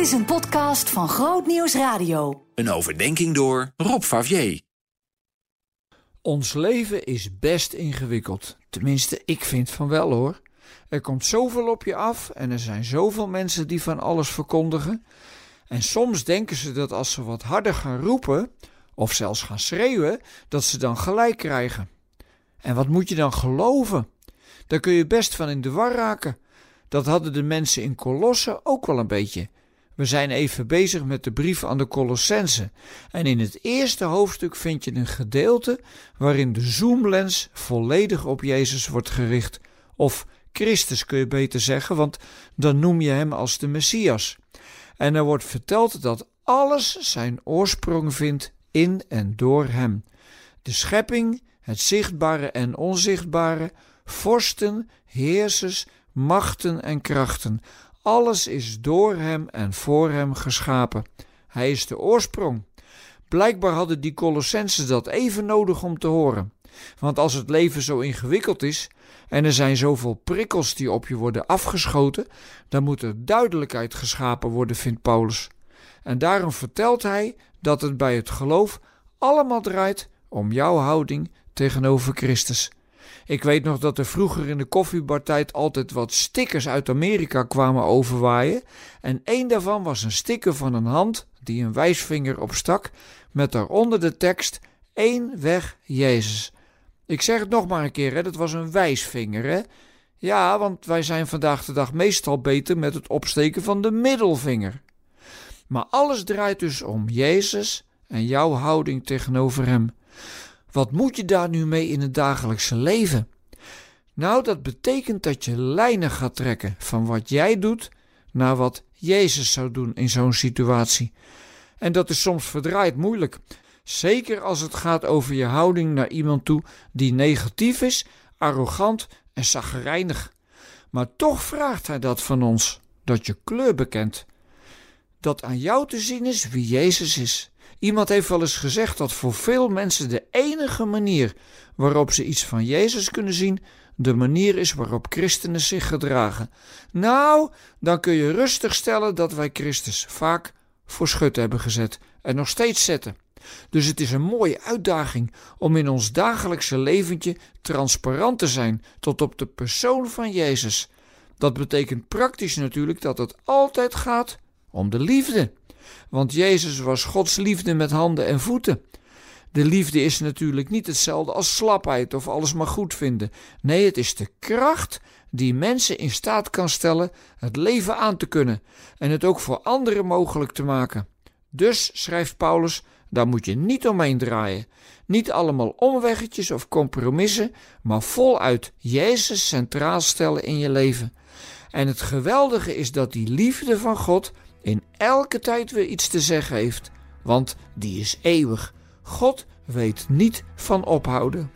Dit is een podcast van Groot Nieuws Radio. Een overdenking door Rob Favier. Ons leven is best ingewikkeld. Tenminste, ik vind van wel hoor. Er komt zoveel op je af en er zijn zoveel mensen die van alles verkondigen. En soms denken ze dat als ze wat harder gaan roepen, of zelfs gaan schreeuwen, dat ze dan gelijk krijgen. En wat moet je dan geloven? Daar kun je best van in de war raken. Dat hadden de mensen in Colosse ook wel een beetje. We zijn even bezig met de brief aan de Colossense. En in het eerste hoofdstuk vind je een gedeelte waarin de zoomlens volledig op Jezus wordt gericht. Of Christus kun je beter zeggen, want dan noem je hem als de Messias. En er wordt verteld dat alles zijn oorsprong vindt in en door hem. De schepping, het zichtbare en onzichtbare, vorsten, heersers, machten en krachten. Alles is door hem en voor hem geschapen. Hij is de oorsprong. Blijkbaar hadden die Colossensen dat even nodig om te horen. Want als het leven zo ingewikkeld is en er zijn zoveel prikkels die op je worden afgeschoten, dan moet er duidelijkheid geschapen worden, vindt Paulus. En daarom vertelt hij dat het bij het geloof allemaal draait om jouw houding tegenover Christus. Ik weet nog dat er vroeger in de koffiebartijd altijd wat stickers uit Amerika kwamen overwaaien. En één daarvan was een sticker van een hand die een wijsvinger opstak, met daaronder de tekst: één weg Jezus. Ik zeg het nog maar een keer, hè, dat was een wijsvinger, hè? Ja, want wij zijn vandaag de dag meestal beter met het opsteken van de middelvinger. Maar alles draait dus om Jezus en jouw houding tegenover Hem. Wat moet je daar nu mee in het dagelijkse leven? Nou, dat betekent dat je lijnen gaat trekken van wat jij doet naar wat Jezus zou doen in zo'n situatie. En dat is soms verdraaid moeilijk. Zeker als het gaat over je houding naar iemand toe die negatief is, arrogant en zaggerijnig. Maar toch vraagt hij dat van ons: dat je kleur bekent. Dat aan jou te zien is wie Jezus is. Iemand heeft wel eens gezegd dat voor veel mensen de enige manier waarop ze iets van Jezus kunnen zien, de manier is waarop christenen zich gedragen. Nou, dan kun je rustig stellen dat wij Christus vaak voor schut hebben gezet en nog steeds zetten. Dus het is een mooie uitdaging om in ons dagelijkse leventje transparant te zijn tot op de persoon van Jezus. Dat betekent praktisch natuurlijk dat het altijd gaat om de liefde. Want Jezus was Gods liefde met handen en voeten. De liefde is natuurlijk niet hetzelfde als slapheid of alles maar goed vinden. Nee, het is de kracht die mensen in staat kan stellen het leven aan te kunnen en het ook voor anderen mogelijk te maken. Dus, schrijft Paulus, daar moet je niet omheen draaien. Niet allemaal omweggetjes of compromissen, maar voluit Jezus centraal stellen in je leven. En het geweldige is dat die liefde van God in elke tijd weer iets te zeggen heeft, want die is eeuwig. God weet niet van ophouden.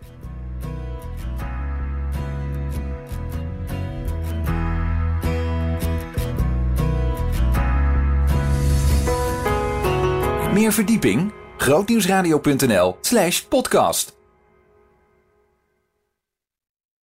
Meer verdieping? grootnieuwsradio.nl/podcast